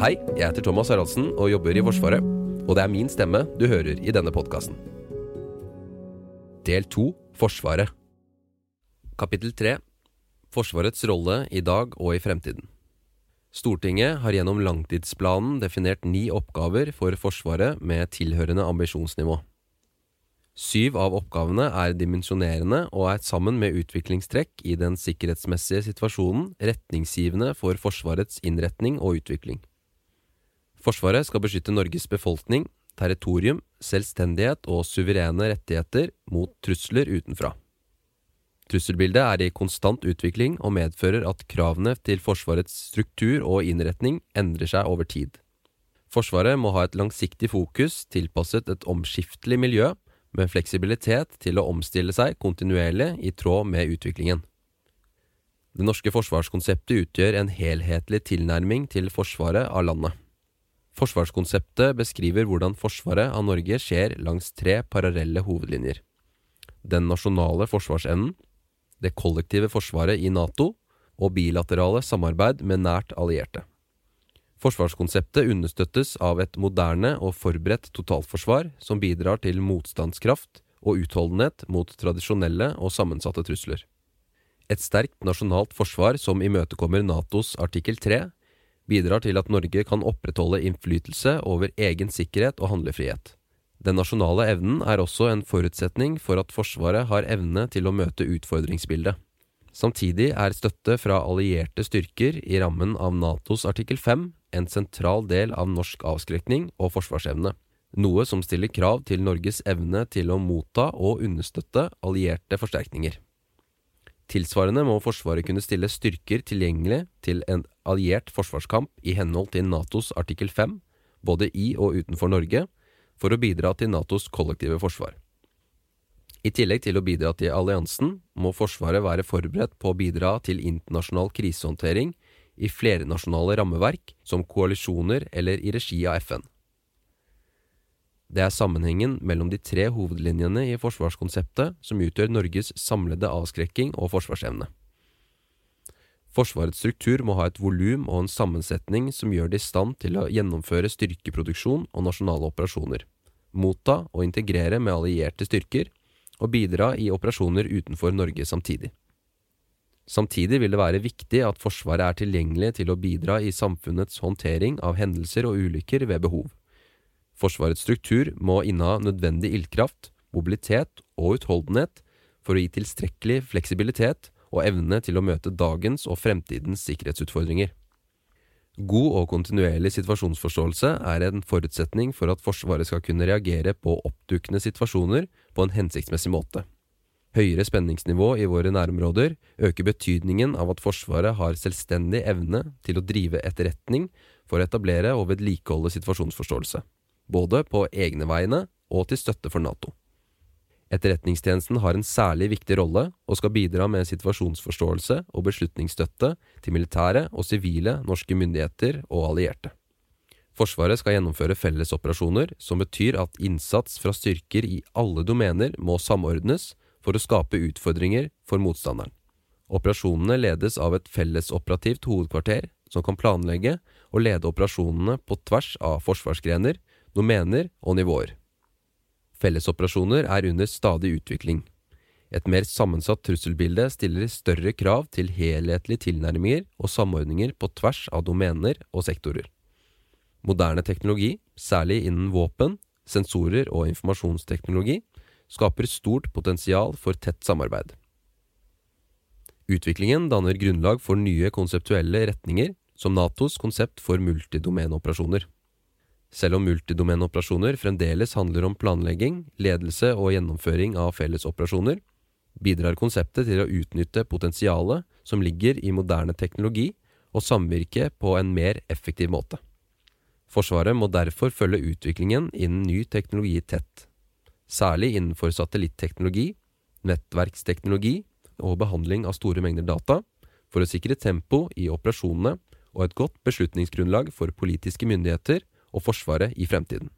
Hei, jeg heter Thomas Haraldsen og jobber i Forsvaret. Og det er min stemme du hører i denne podkasten. Del to Forsvaret. Kapittel tre Forsvarets rolle i dag og i fremtiden. Stortinget har gjennom langtidsplanen definert ni oppgaver for Forsvaret med tilhørende ambisjonsnivå. Syv av oppgavene er dimensjonerende og er sammen med utviklingstrekk i den sikkerhetsmessige situasjonen retningsgivende for Forsvarets innretning og utvikling. Forsvaret skal beskytte Norges befolkning, territorium, selvstendighet og suverene rettigheter mot trusler utenfra. Trusselbildet er i konstant utvikling og medfører at kravene til Forsvarets struktur og innretning endrer seg over tid. Forsvaret må ha et langsiktig fokus tilpasset et omskiftelig miljø, med fleksibilitet til å omstille seg kontinuerlig i tråd med utviklingen. Det norske forsvarskonseptet utgjør en helhetlig tilnærming til forsvaret av landet. Forsvarskonseptet beskriver hvordan forsvaret av Norge skjer langs tre parallelle hovedlinjer. Den nasjonale forsvarsevnen, det kollektive forsvaret i Nato og bilaterale samarbeid med nært allierte. Forsvarskonseptet understøttes av et moderne og forberedt totalforsvar som bidrar til motstandskraft og utholdenhet mot tradisjonelle og sammensatte trusler. Et sterkt nasjonalt forsvar som imøtekommer Natos artikkel 3, bidrar til at Norge kan opprettholde innflytelse over egen sikkerhet og handlefrihet. Den nasjonale evnen er også en forutsetning for at Forsvaret har evne til å møte utfordringsbildet. Samtidig er støtte fra allierte styrker i rammen av Natos artikkel 5 en sentral del av norsk avskrekning og forsvarsevne, noe som stiller krav til Norges evne til å motta og understøtte allierte forsterkninger. Tilsvarende må Forsvaret kunne stille styrker tilgjengelig til en alliert forsvarskamp i henhold til Natos artikkel 5, både i og utenfor Norge, for å bidra til Natos kollektive forsvar. I tillegg til å bidra til alliansen, må Forsvaret være forberedt på å bidra til internasjonal krisehåndtering i flernasjonale rammeverk, som koalisjoner eller i regi av FN. Det er sammenhengen mellom de tre hovedlinjene i forsvarskonseptet som utgjør Norges samlede avskrekking og forsvarsevne. Forsvarets struktur må ha et volum og en sammensetning som gjør det i stand til å gjennomføre styrkeproduksjon og nasjonale operasjoner, motta og integrere med allierte styrker, og bidra i operasjoner utenfor Norge samtidig. Samtidig vil det være viktig at Forsvaret er tilgjengelig til å bidra i samfunnets håndtering av hendelser og ulykker ved behov. Forsvarets struktur må inneha nødvendig ildkraft, mobilitet og utholdenhet for å gi tilstrekkelig fleksibilitet og evne til å møte dagens og fremtidens sikkerhetsutfordringer. God og kontinuerlig situasjonsforståelse er en forutsetning for at Forsvaret skal kunne reagere på oppdukkende situasjoner på en hensiktsmessig måte. Høyere spenningsnivå i våre nærområder øker betydningen av at Forsvaret har selvstendig evne til å drive etterretning for å etablere og vedlikeholde situasjonsforståelse både på egne vegne og til støtte for Nato. Etterretningstjenesten har en særlig viktig rolle og skal bidra med situasjonsforståelse og beslutningsstøtte til militære og sivile norske myndigheter og allierte. Forsvaret skal gjennomføre fellesoperasjoner, som betyr at innsats fra styrker i alle domener må samordnes for å skape utfordringer for motstanderen. Operasjonene ledes av et fellesoperativt hovedkvarter som kan planlegge og lede operasjonene på tvers av forsvarsgrener, domener og nivåer. Fellesoperasjoner er under stadig utvikling. Et mer sammensatt trusselbilde stiller større krav til helhetlige tilnærminger og samordninger på tvers av domener og sektorer. Moderne teknologi, særlig innen våpen, sensorer og informasjonsteknologi, skaper stort potensial for tett samarbeid. Utviklingen danner grunnlag for nye konseptuelle retninger, som Natos konsept for multidomenoperasjoner. Selv om multidomenoperasjoner fremdeles handler om planlegging, ledelse og gjennomføring av fellesoperasjoner, bidrar konseptet til å utnytte potensialet som ligger i moderne teknologi, og samvirke på en mer effektiv måte. Forsvaret må derfor følge utviklingen innen ny teknologi tett, særlig innenfor satellitteknologi, nettverksteknologi og behandling av store mengder data, for å sikre tempo i operasjonene og et godt beslutningsgrunnlag for politiske myndigheter og Forsvaret i fremtiden.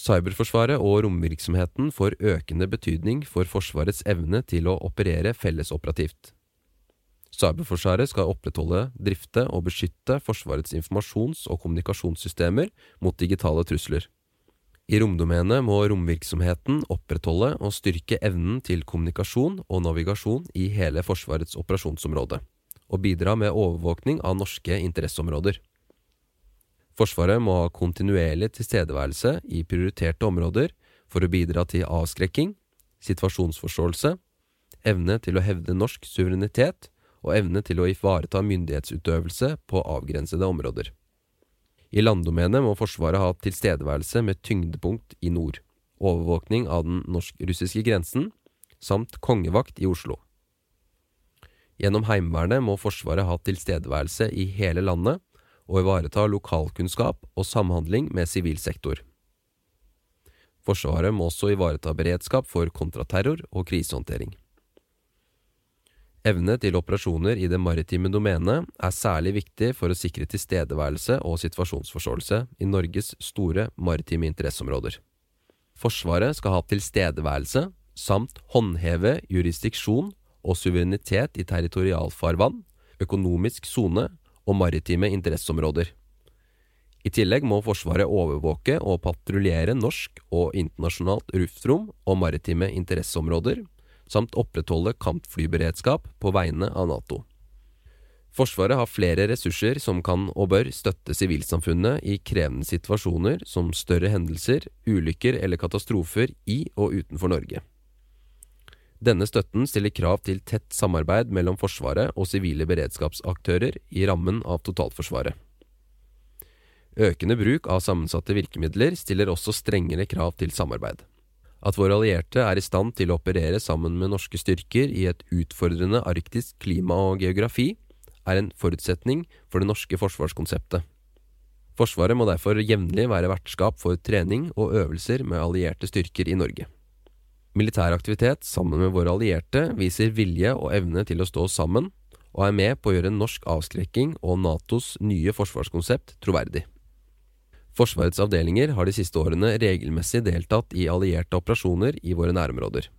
Cyberforsvaret og romvirksomheten får økende betydning for Forsvarets evne til å operere fellesoperativt. Cyberforsvaret skal opprettholde, drifte og beskytte Forsvarets informasjons- og kommunikasjonssystemer mot digitale trusler. I romdomenet må romvirksomheten opprettholde og styrke evnen til kommunikasjon og navigasjon i hele Forsvarets operasjonsområde, og bidra med overvåkning av norske interesseområder. Forsvaret må ha kontinuerlig tilstedeværelse i prioriterte områder for å bidra til avskrekking, situasjonsforståelse, evne til å hevde norsk suverenitet og evne til å ivareta myndighetsutøvelse på avgrensede områder. I landdomenet må Forsvaret ha tilstedeværelse med tyngdepunkt i nord, overvåkning av den norsk-russiske grensen, samt kongevakt i Oslo. Gjennom Heimevernet må Forsvaret ha tilstedeværelse i hele landet og ivareta lokalkunnskap og samhandling med sivil sektor. Forsvaret må også ivareta beredskap for kontraterror og krisehåndtering. Evne til operasjoner i det maritime domenet er særlig viktig for å sikre tilstedeværelse og situasjonsforståelse i Norges store maritime interesseområder. Forsvaret skal ha tilstedeværelse samt håndheve jurisdiksjon og suverenitet i territorialfarvann, økonomisk sone og maritime interesseområder. I tillegg må Forsvaret overvåke og patruljere norsk og internasjonalt luftrom og maritime interesseområder, samt opprettholde kampflyberedskap på vegne av Nato. Forsvaret har flere ressurser som kan og bør støtte sivilsamfunnet i krevende situasjoner som større hendelser, ulykker eller katastrofer i og utenfor Norge. Denne støtten stiller krav til tett samarbeid mellom Forsvaret og sivile beredskapsaktører i rammen av totalforsvaret. Økende bruk av sammensatte virkemidler stiller også strengere krav til samarbeid. At våre allierte er i stand til å operere sammen med norske styrker i et utfordrende arktisk klima og geografi, er en forutsetning for det norske forsvarskonseptet. Forsvaret må derfor jevnlig være vertskap for trening og øvelser med allierte styrker i Norge. Militær aktivitet sammen med våre allierte viser vilje og evne til å stå sammen, og er med på å gjøre norsk avskrekking og Natos nye forsvarskonsept troverdig. Forsvarets avdelinger har de siste årene regelmessig deltatt i allierte operasjoner i våre nærområder.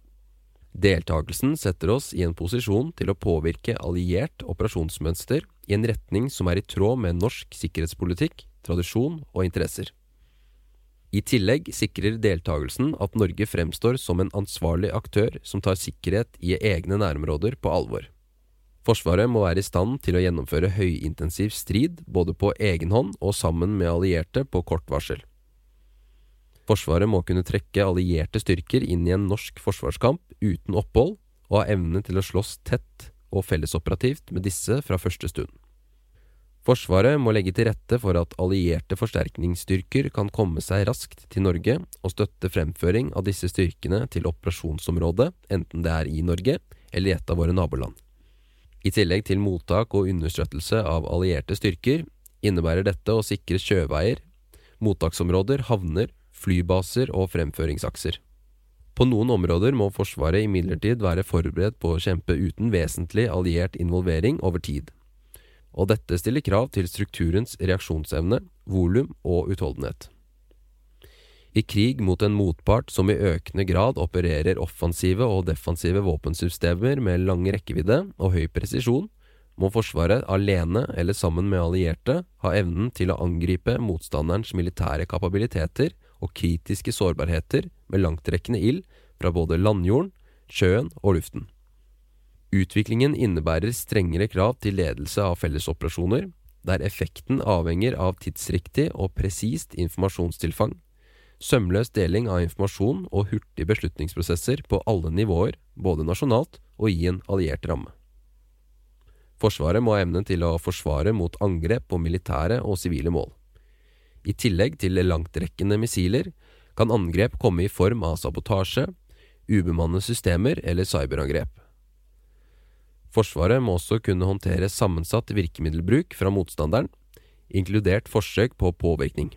Deltakelsen setter oss i en posisjon til å påvirke alliert operasjonsmønster i en retning som er i tråd med norsk sikkerhetspolitikk, tradisjon og interesser. I tillegg sikrer deltakelsen at Norge fremstår som en ansvarlig aktør som tar sikkerhet i egne nærområder på alvor. Forsvaret må være i stand til å gjennomføre høyintensiv strid både på egen hånd og sammen med allierte på kort varsel. Forsvaret må kunne trekke allierte styrker inn i en norsk forsvarskamp uten opphold, og ha evne til å slåss tett og fellesoperativt med disse fra første stund. Forsvaret må legge til rette for at allierte forsterkningsstyrker kan komme seg raskt til Norge og støtte fremføring av disse styrkene til operasjonsområdet, enten det er i Norge eller i et av våre naboland. I tillegg til mottak og understøttelse av allierte styrker innebærer dette å sikre sjøveier, mottaksområder, havner, flybaser og fremføringsakser. På noen områder må Forsvaret imidlertid være forberedt på å kjempe uten vesentlig alliert involvering over tid. Og dette stiller krav til strukturens reaksjonsevne, volum og utholdenhet. I krig mot en motpart som i økende grad opererer offensive og defensive våpensystemer med lang rekkevidde og høy presisjon, må Forsvaret alene eller sammen med allierte ha evnen til å angripe motstanderens militære kapabiliteter og kritiske sårbarheter med langtrekkende ild fra både landjorden, sjøen og luften. Utviklingen innebærer strengere krav til ledelse av fellesoperasjoner, der effekten avhenger av tidsriktig og presist informasjonstilfang sømløs deling av informasjon og hurtige beslutningsprosesser på alle nivåer, både nasjonalt og i en alliert ramme. Forsvaret må ha evne til å forsvare mot angrep på militære og sivile mål. I tillegg til langtrekkende missiler kan angrep komme i form av sabotasje, ubemannede systemer eller cyberangrep. Forsvaret må også kunne håndtere sammensatt virkemiddelbruk fra motstanderen, inkludert forsøk på påvirkning.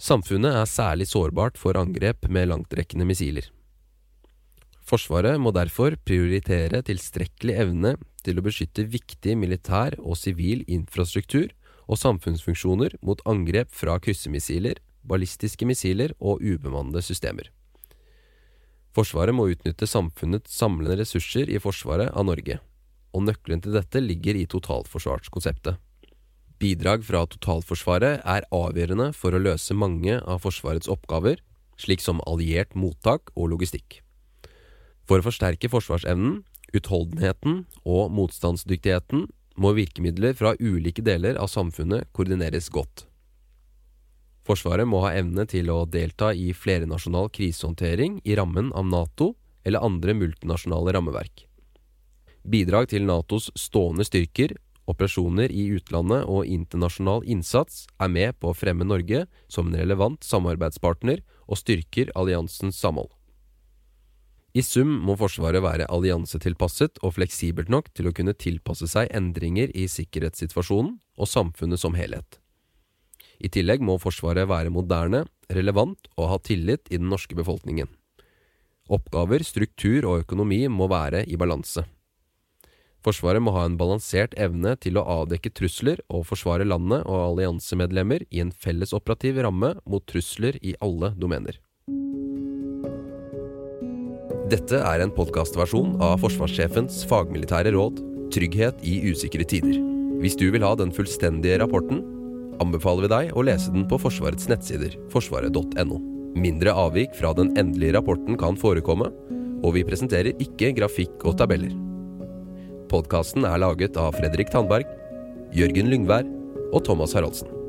Samfunnet er særlig sårbart for angrep med langtrekkende missiler. Forsvaret må derfor prioritere tilstrekkelig evne til å beskytte viktig militær og sivil infrastruktur og samfunnsfunksjoner mot angrep fra kryssemissiler, ballistiske missiler og ubemannede systemer. Forsvaret må utnytte samfunnets samlende ressurser i forsvaret av Norge, og nøkkelen til dette ligger i totalforsvarskonseptet. Bidrag fra totalforsvaret er avgjørende for å løse mange av Forsvarets oppgaver, slik som alliert mottak og logistikk. For å forsterke forsvarsevnen, utholdenheten og motstandsdyktigheten må virkemidler fra ulike deler av samfunnet koordineres godt. Forsvaret må ha evne til å delta i flernasjonal krisehåndtering i rammen av Nato eller andre multinasjonale rammeverk. Bidrag til Natos stående styrker, operasjoner i utlandet og internasjonal innsats er med på å fremme Norge som en relevant samarbeidspartner og styrker alliansens samhold. I sum må Forsvaret være alliansetilpasset og fleksibelt nok til å kunne tilpasse seg endringer i sikkerhetssituasjonen og samfunnet som helhet. I tillegg må Forsvaret være moderne, relevant og ha tillit i den norske befolkningen. Oppgaver, struktur og økonomi må være i balanse. Forsvaret må ha en balansert evne til å avdekke trusler og forsvare landet og alliansemedlemmer i en felles operativ ramme mot trusler i alle domener. Dette er en podkastversjon av forsvarssjefens fagmilitære råd 'Trygghet i usikre tider'. Hvis du vil ha den fullstendige rapporten, anbefaler vi deg å lese den på Forsvarets nettsider, forsvaret.no. Mindre avvik fra den endelige rapporten kan forekomme, og vi presenterer ikke grafikk og tabeller. Podkasten er laget av Fredrik Tandberg, Jørgen Lyngvær og Thomas Haraldsen.